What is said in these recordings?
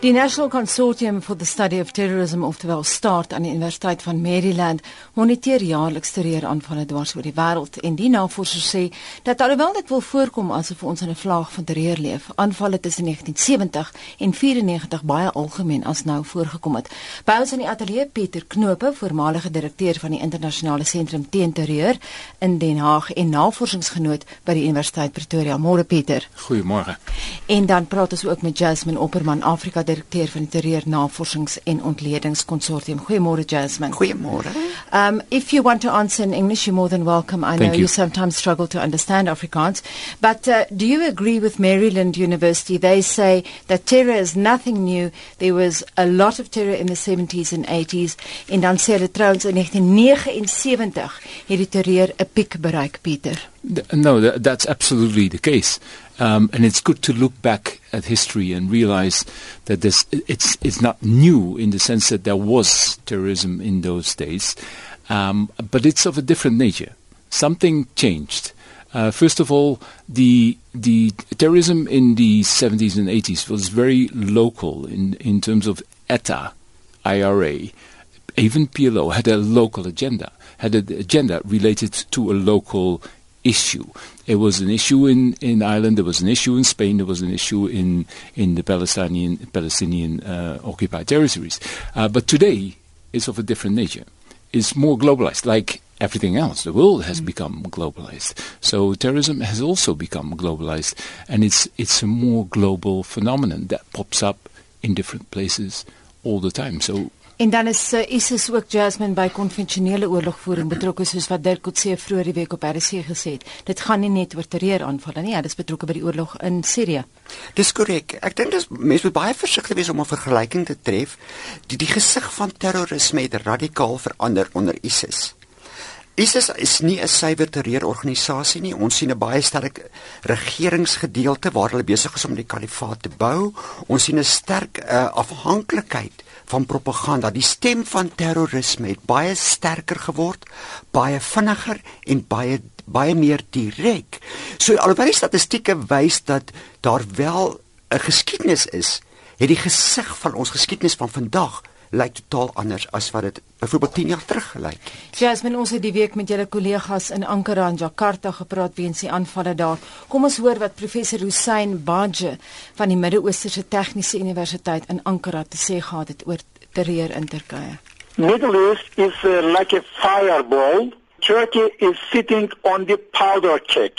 Die National Consortium for the Study of Terrorism oftewel START aan die Universiteit van Maryland moniteer jaarliks terreuraanvalle dwars oor die wêreld en die navorsers sê dat alhoewel dit wil voorkom asof ons in 'n vlaag van terreur leef, aanvalle tussen 1970 en 94 baie algemeen as nou voorgekom het. By ons in die ateljee Pieter Knope, voormalige direkteur van die Internasionale Sentrum teen Terreur in Den Haag en navorsingsgenoot by die Universiteit Pretoria. Môre Pieter. Goeiemôre. En dan praat ons ook met Jasmine Opperman, Afrika direkteur van die Terreur Navorsings en Ontledingskonsortium. Goeiemôre Jasmine. Goeiemôre. Um if you want to answer in English you're more than welcome. I Thank know you. you sometimes struggle to understand Afrikaans, but uh, do you agree with Maryland University? They say that terror is nothing new. There was a lot of terror in the 70s and 80s en dan sê hulle trouens in 1979 het die terreur 'n piek bereik, Pieter. No, that, that's absolutely the case, um, and it's good to look back at history and realize that this it's it's not new in the sense that there was terrorism in those days, um, but it's of a different nature. Something changed. Uh, first of all, the the terrorism in the 70s and 80s was very local in in terms of ETA, IRA, even PLO had a local agenda, had an agenda related to a local issue. It was an issue in, in Ireland, there was an issue in Spain, there was an issue in, in the Palestinian, Palestinian uh, occupied territories. Uh, but today it's of a different nature. It's more globalized, like everything else. The world has become globalized. So terrorism has also become globalized, and it's, it's a more global phenomenon that pops up in different places all the time. So En dan is uh, ISIS ook Jasmine by konvensionele oorlogvoering betrokke soos wat Dirk Coetzee vroeër die week op RC gesê het. Dit gaan nie net oor terreuraanvalle nie, ja, dit is betrokke by die oorlog in Sirië. Dis korrek. Ek dink dis mense moet baie versigtig wees om 'n vergelyking te tref. Die die gesig van terrorisme het radikaal verander onder ISIS. ISIS is nie 'n suiwer terreurorganisasie nie. Ons sien 'n baie sterk regeringsgedeelte waar hulle besig is om die kalifaat te bou. Ons sien 'n sterk uh, afhanklikheid van propaganda. Die stem van terrorisme het baie sterker geword, baie vinniger en baie baie meer direk. So alhoewel die statistieke wys dat daar wel 'n geskiedenis is, het die gesig van ons geskiedenis van vandag lyk totaal anders as wat dit byvoorbeeld 10 jaar terug gelyk het. Jasmine, ons het die week met julle kollegas in Ankara en Jakarta gepraat weens die aanvalle daar. Kom ons hoor wat professor Hussein Baje van die Midde-Oosterse Tegniese Universiteit in Ankara te sê gehad het oor terreur in Turkye. Middle East is uh, like a fireball. Turkey is sitting on the powder keg.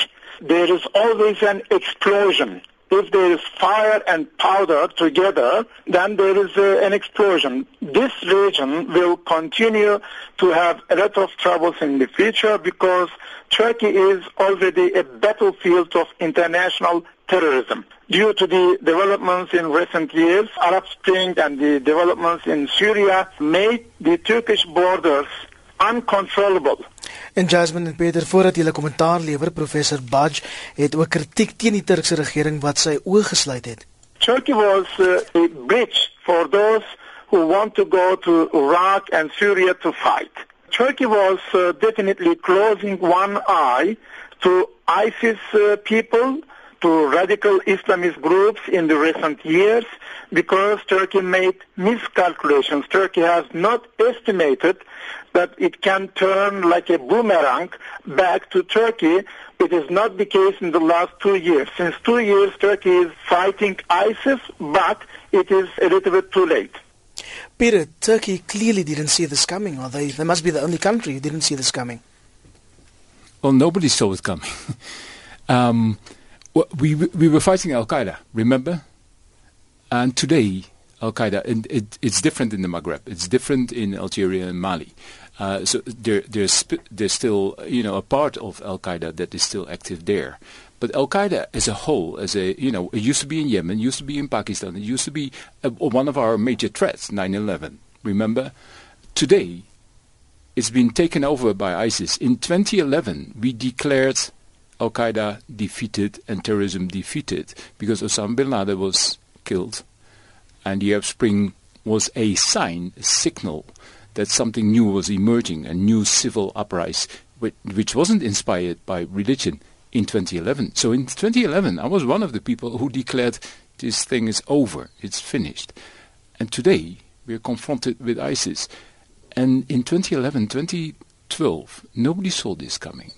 There is always an explosion. If there is fire and powder together, then there is uh, an explosion. This region will continue to have a lot of troubles in the future because Turkey is already a battlefield of international terrorism. Due to the developments in recent years, Arab Spring and the developments in Syria made the Turkish borders uncontrollable. En Jasmine en Peter voordat julle kommentaar lewer, professor Budge het ook kritiek teen die Turkse regering wat sy oë gesluit het. Turkey was uh, a bridge for those who want to go to Iraq and Syria to fight. Turkey was uh, definitely closing one eye to ISIS uh, people, to radical Islamist groups in the recent years because Turkey made miscalculations. Turkey has not estimated that it can turn like a boomerang back to Turkey. It is not the case in the last two years. Since two years, Turkey is fighting ISIS, but it is a little bit too late. Peter, Turkey clearly didn't see this coming, or they they must be the only country who didn't see this coming. Well, nobody saw it coming. um, we we were fighting Al Qaeda, remember? And today, Al Qaeda, and it, it's different in the Maghreb. It's different in Algeria and Mali. Uh, so there, there's there's still you know a part of Al Qaeda that is still active there. But Al Qaeda as a whole, as a you know, it used to be in Yemen, used to be in Pakistan, it used to be uh, one of our major threats, 9/11. Remember? Today, it's been taken over by ISIS. In 2011, we declared Al Qaeda defeated and terrorism defeated because Osama bin Laden was killed, and the Arab Spring was a sign, a signal that something new was emerging, a new civil uprising, which, which wasn't inspired by religion in 2011. So in 2011, I was one of the people who declared This thing is over. It's finished. And today we are confronted with ISIS. And in 2011, 2012, nobody saw this coming.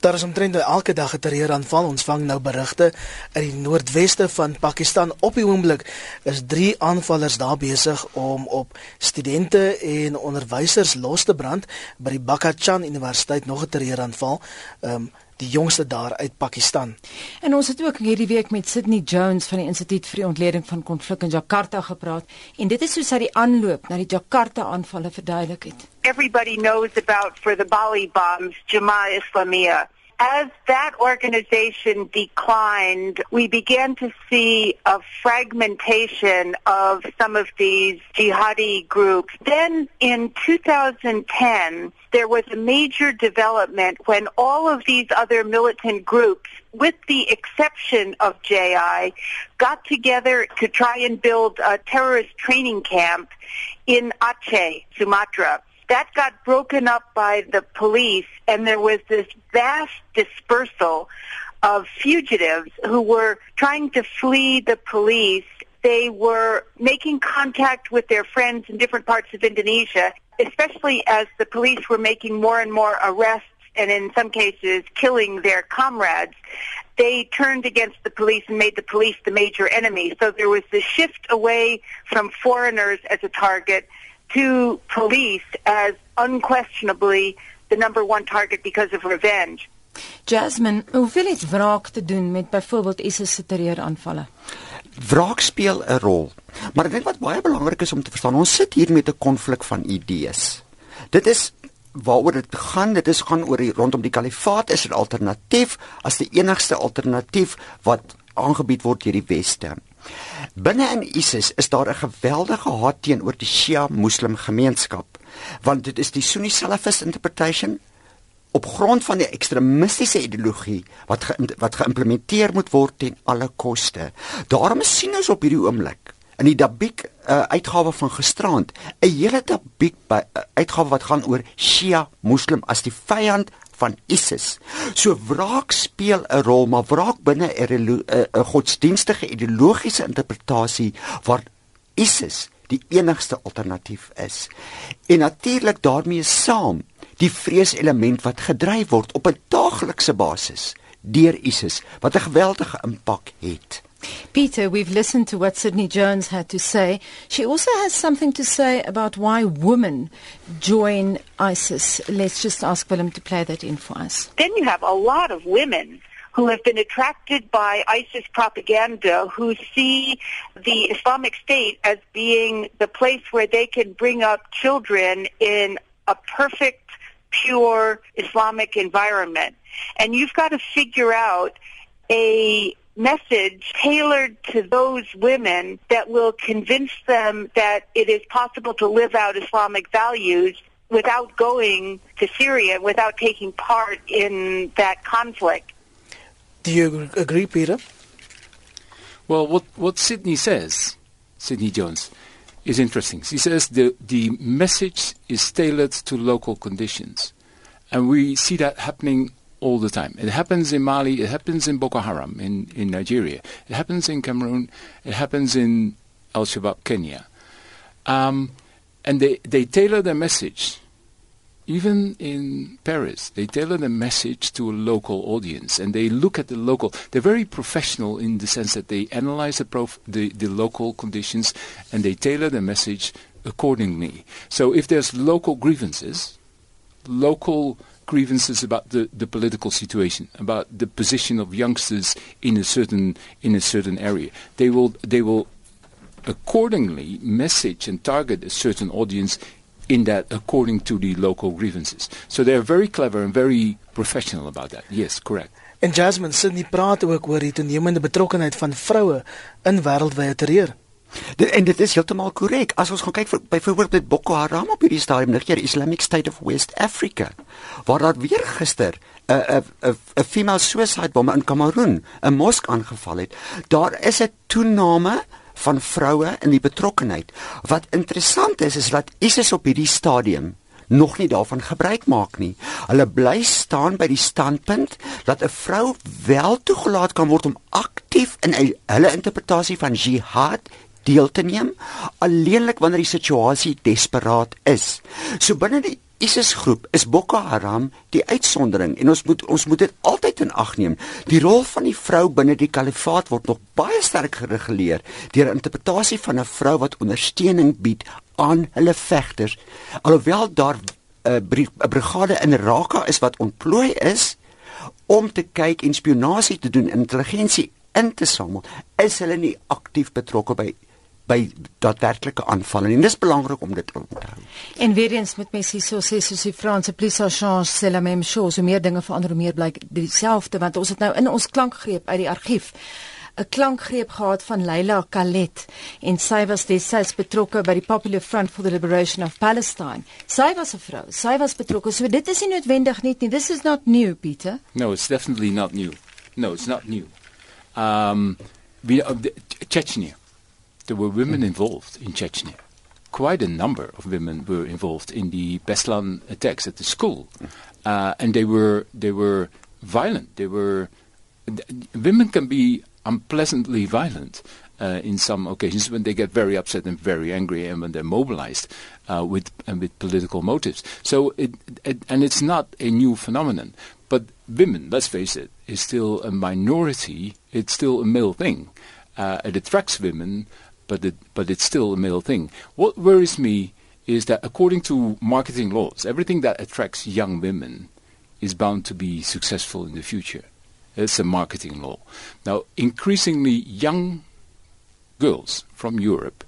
Daar is omtrent nou elke dag 'n terreuraanval. Ons vang nou berigte in die noordweste van Pakistan. Op die oomblik is 3 aanvallers daar besig om op studente en onderwysers los te brand by die Bakachan Universiteit nog 'n terreuraanval. Ehm um, die jongste daar uit Pakistan. En ons het ook hierdie week met Sydney Jones van die Instituut vir die Ontleding van Konflik in Jakarta gepraat en dit is hoe sy die aanloop na die Jakarta aanvalle verduidelik het. Everybody knows about for the Bali bombs Jamaah Islamiyah. As that organization declined, we began to see a fragmentation of some of these jihadi groups. Then in 2010, there was a major development when all of these other militant groups, with the exception of JI, got together to try and build a terrorist training camp in Aceh, Sumatra. That got broken up by the police, and there was this vast dispersal of fugitives who were trying to flee the police they were making contact with their friends in different parts of Indonesia especially as the police were making more and more arrests and in some cases killing their comrades, they turned against the police and made the police the major enemy. So there was this shift away from foreigners as a target to police as unquestionably the number one target because of revenge. Jasmine, hoeveel het wraak te doen met byvoorbeeld ISIS se terreuraanvalle? Wraak speel 'n rol. Maar ek dink wat baie belangrik is om te verstaan, ons sit hier met 'n konflik van idees. Dit is waaroor dit gaan, dit is gaan oor die rondom die kalifaat is 'n alternatief as die enigste alternatief wat aangebied word deur die weste. Binne in ISIS is daar 'n geweldige haat teenoor die Shia Muslim gemeenskap, want dit is die Sunni Salafist interpretation op grond van die ekstremistiese ideologie wat ge, wat geïmplementeer moet word ten alle koste. Daarom sien ons op hierdie oomblik in die Dabik uh, uitgawe van gisterand 'n hele Dabik uh, uitgawe wat gaan oor Shia Muslim as die vyand van ISIS. So wraak speel 'n rol, maar wraak binne 'n godsdienstige ideologiese interpretasie waar ISIS die enigste alternatief is. En natuurlik daarmee saam die vreeselement wat gedryf word op 'n daaglikse basis deur ISIS wat 'n geweldige impak het. Peter, we've listened to what Sydney Jones had to say. She also has something to say about why women join ISIS. Let's just ask Willem to play that in for us. Then you have a lot of women who have been attracted by ISIS propaganda who see the Islamic State as being the place where they can bring up children in a perfect pure Islamic environment. And you've got to figure out a message tailored to those women that will convince them that it is possible to live out Islamic values without going to Syria, without taking part in that conflict. Do you agree, Peter? Well, what, what Sydney says, Sydney Jones, is interesting. She says the, the message is tailored to local conditions. And we see that happening all the time. It happens in Mali, it happens in Boko Haram in, in Nigeria, it happens in Cameroon, it happens in Al Shabaab, Kenya. Um, and they, they tailor their message. Even in Paris, they tailor the message to a local audience, and they look at the local. They're very professional in the sense that they analyze the, prof, the, the local conditions, and they tailor the message accordingly. So if there's local grievances, local grievances about the, the political situation, about the position of youngsters in a certain in a certain area. They will they will accordingly message and target a certain audience in that according to the local grievances. So they are very clever and very professional about that. Yes, correct. En Jasmine Sydney praat ook oor die toenemende betrokkenheid van vroue in wêreldwye terreur. Dit en dit is heeltemal korrek. As ons gaan kyk vir byvoorbeeld met Boko Haram op hierdie stadium, Niger Islamic State of West Africa, waar daar weer gister 'n 'n 'n 'n female suicide bomber in Kameroen 'n mosk aangeval het. Daar is 'n toename van vroue in die betrokkenheid. Wat interessant is is dat ISIS op hierdie stadium nog nie daarvan gebruik maak nie. Hulle bly staan by die standpunt dat 'n vrou wel toegelaat kan word om aktief in hulle interpretasie van jihad deel te neem alleenlik wanneer die situasie desperaat is. So binne die ISIS groep is Boko Haram die uitsondering en ons moet ons moet dit altyd in ag neem. Die rol van die vrou binne die kalifaat word nog baie sterk gereguleer deur 'n interpretasie van 'n vrou wat ondersteuning bied aan hulle vegters alhoewel daar 'n uh, brigade in Raqqa is wat ontplooi is om te kyk en spionasie te doen intelligensie in te samel is hulle nie aktief betrokke by by daadwerklike aanvalle en dis belangrik om dit te onthou. En weer eens met mense so sê soos die Franse polisie change c'est la même chose, hoe meer dinge verander hoe meer blyk dieselfde want ons het nou in ons klankgreep uit die argief 'n klankgreep gehad van Leila Khaled en sy was destyds betrokke by die Popular Front for the Liberation of Palestine. Sy was 'n vrou. Sy was betrokke. So dit is nie noodwendig net nie. This is not new, Peter. No, it's definitely not new. No, it's not new. Um we uh, Chechnya. There were women involved in Chechnya. Quite a number of women were involved in the Beslan attacks at the school. Uh, and they were they were violent. They were women can be unpleasantly violent uh, in some occasions when they get very upset and very angry and when they're mobilized uh, with and with political motives. So it, it, and it's not a new phenomenon. But women, let's face it, is still a minority. It's still a male thing. Uh, it attracts women, but it, but it's still a male thing. What worries me is that according to marketing laws, everything that attracts young women is bound to be successful in the future. It's a marketing law. Now, increasingly young girls from Europe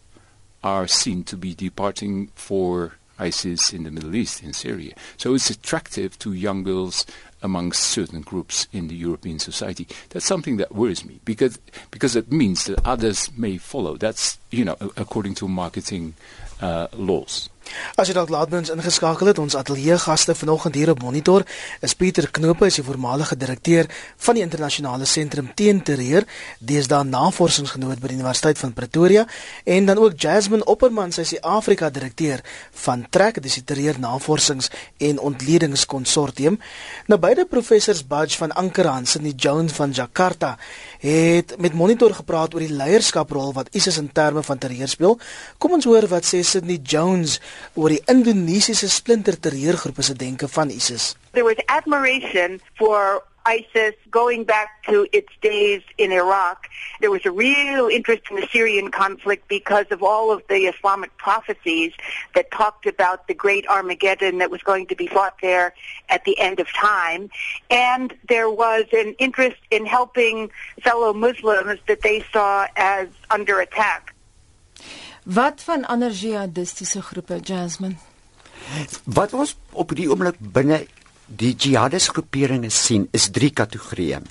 are seen to be departing for ISIS in the Middle East, in Syria. So it's attractive to young girls amongst certain groups in the European society. That's something that worries me because because it means that others may follow. That's you know according to marketing uh, laws. As jy dalk laatmens ingeskakel het, ons ateljee gaste vanoggend hier op monitor is Pieter Knope, is die voormalige direkteur van die internasionale sentrum teen terreur, deesdae navorsingsgenoot by die Universiteit van Pretoria, en dan ook Jasmine Opperman, sy is die Afrika direkteur van Trek, dis die terreur navorsings en ontledingskonsortium. Nou beide professors Budge van Ankerhans en die Jones van Jakarta het met monitor gepraat oor die leierskaprol wat ISIS in terme van terreur speel. Kom ons hoor wat sê Sydney Jones oor die Indonesiese se denke van ISIS. There was admiration for ISIS going back to its days in Iraq. There was a real interest in the Syrian conflict because of all of the Islamic prophecies that talked about the great Armageddon that was going to be fought there at the end of time. And there was an interest in helping fellow Muslims that they saw as under attack. Wat van ander jihadistiese groepe, Jasmine? Wat ons op die oomblik binne die jihadis groeperinge sien, is drie kategorieë.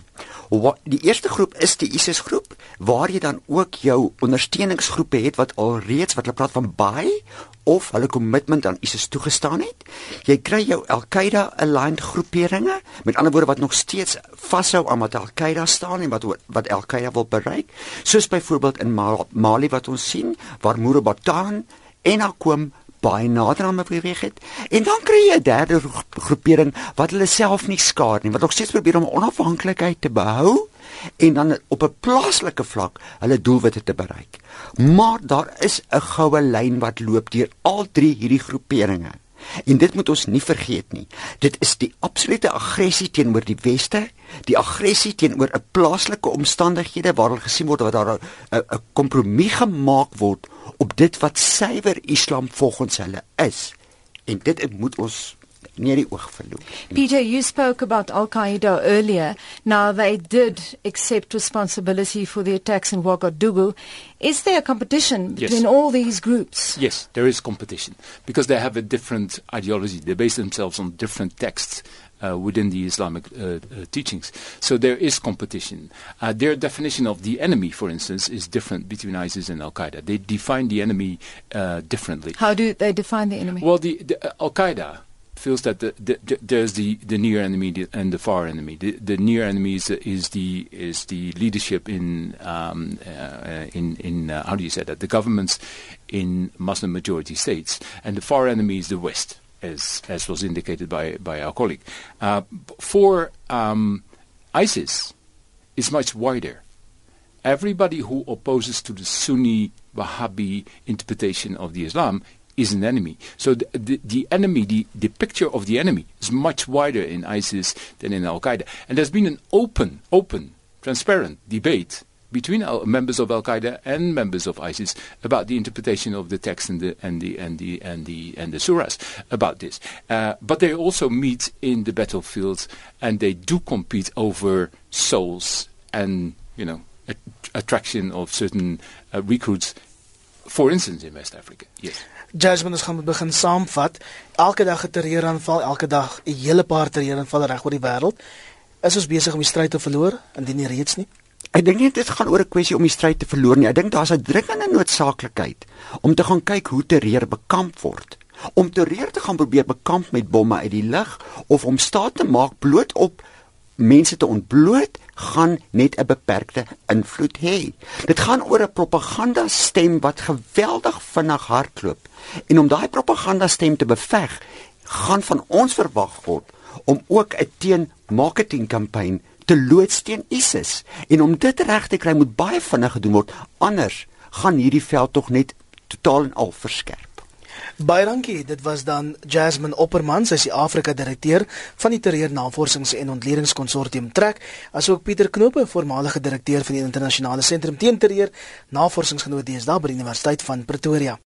Die eerste groep is die ISIS groep waar jy dan ook jou ondersteuningsgroepe het wat alreeds wat hulle praat van baie of hulle kommitment aan ISIS toegestaan het. Jy kry jou Al-Qaeda aligned groeperinge, met ander woorde wat nog steeds vashou aan wat Al-Qaeda staan en wat wat Al-Qaeda wil bereik, soos byvoorbeeld in Mali wat ons sien waar Murabatan en Akom baie nader aan beweeg het. En dan kry jy 'n derde groepering wat hulle self nie skaar nie, wat nog steeds probeer om onafhanklikheid te behou en dan op 'n plaaslike vlak hulle doelwitte te bereik. Maar daar is 'n goue lyn wat loop deur al drie hierdie groeperinge. En dit moet ons nie vergeet nie. Dit is die absolute aggressie teenoor die weste, die aggressie teenoor 'n plaaslike omstandighede waar hulle gesien word dat daar 'n kompromie gemaak word op dit wat suiwer Islam volgens hulle is. En dit moet ons nie die oog verloor. Peter, you spoke about Al Qaeda earlier. Now they did accept responsibility for the attacks in Ouagadougou. Is there a competition between yes. all these groups? Yes, there is competition because they have a different ideology. They base themselves on different texts. Uh, within the Islamic uh, uh, teachings. So there is competition. Uh, their definition of the enemy, for instance, is different between ISIS and Al Qaeda. They define the enemy uh, differently. How do they define the enemy? Well, the, the uh, Al Qaeda feels that the, the, the, there's the, the near enemy and the far enemy. The, the near enemy is, is the is the leadership in um, uh, in in uh, how do you say that the governments in Muslim majority states, and the far enemy is the West. as as was indicated by by our colleague. Uh, for um, ISIS, is much wider. Everybody who opposes to the Sunni Wahhabi interpretation of the Islam is an enemy. So the, the, the, enemy, the, the picture of the enemy is much wider in ISIS than in Al Qaeda. And there's been an open, open, transparent debate between members of Al Qaeda and members of ISIS about the interpretation of the text and the and the and the and the and the surahs about this. Uh, but they also meet in the battlefields and they do compete over souls and you know attraction of certain uh, recruits. For instance, in West Africa, yes. Jasmine, ons gaan begin saamvat. Elke dag 'n terreuraanval, elke dag 'n hele paar terreuraanvalle reg oor die wêreld. Is ons besig om die stryd te verloor indien nie reeds nie? Ek dink nie dit gaan oor 'n kwessie om die stryd te verloor nie. Ek dink daar's 'n dringende noodsaaklikheid om te gaan kyk hoe terreur bekamp word. Om terreur te gaan probeer bekamp met bomme uit die lug of om staat te maak bloot op mense te ontbloot gaan net 'n beperkte invloed hê. Dit gaan oor 'n propaganda stem wat geweldig vinnig hardloop. En om daai propaganda stem te beveg, gaan van ons verwag word om ook 'n teen-marketing kampanje te loods teen ISIS. En om dit reg te kry moet baie vinnig gedoen word. Anders gaan hierdie veld tog net totaal en al verskerp. Baie dankie. Dit was dan Jasmine Opperman, sy is die Afrika direkteur van die Terreur Navorsings en Ontledingkonsortium Trek, asook Pieter Knope, voormalige direkteur van die internasionale sentrum teen terreur, navorsingsgenoot DSD by die Universiteit van Pretoria.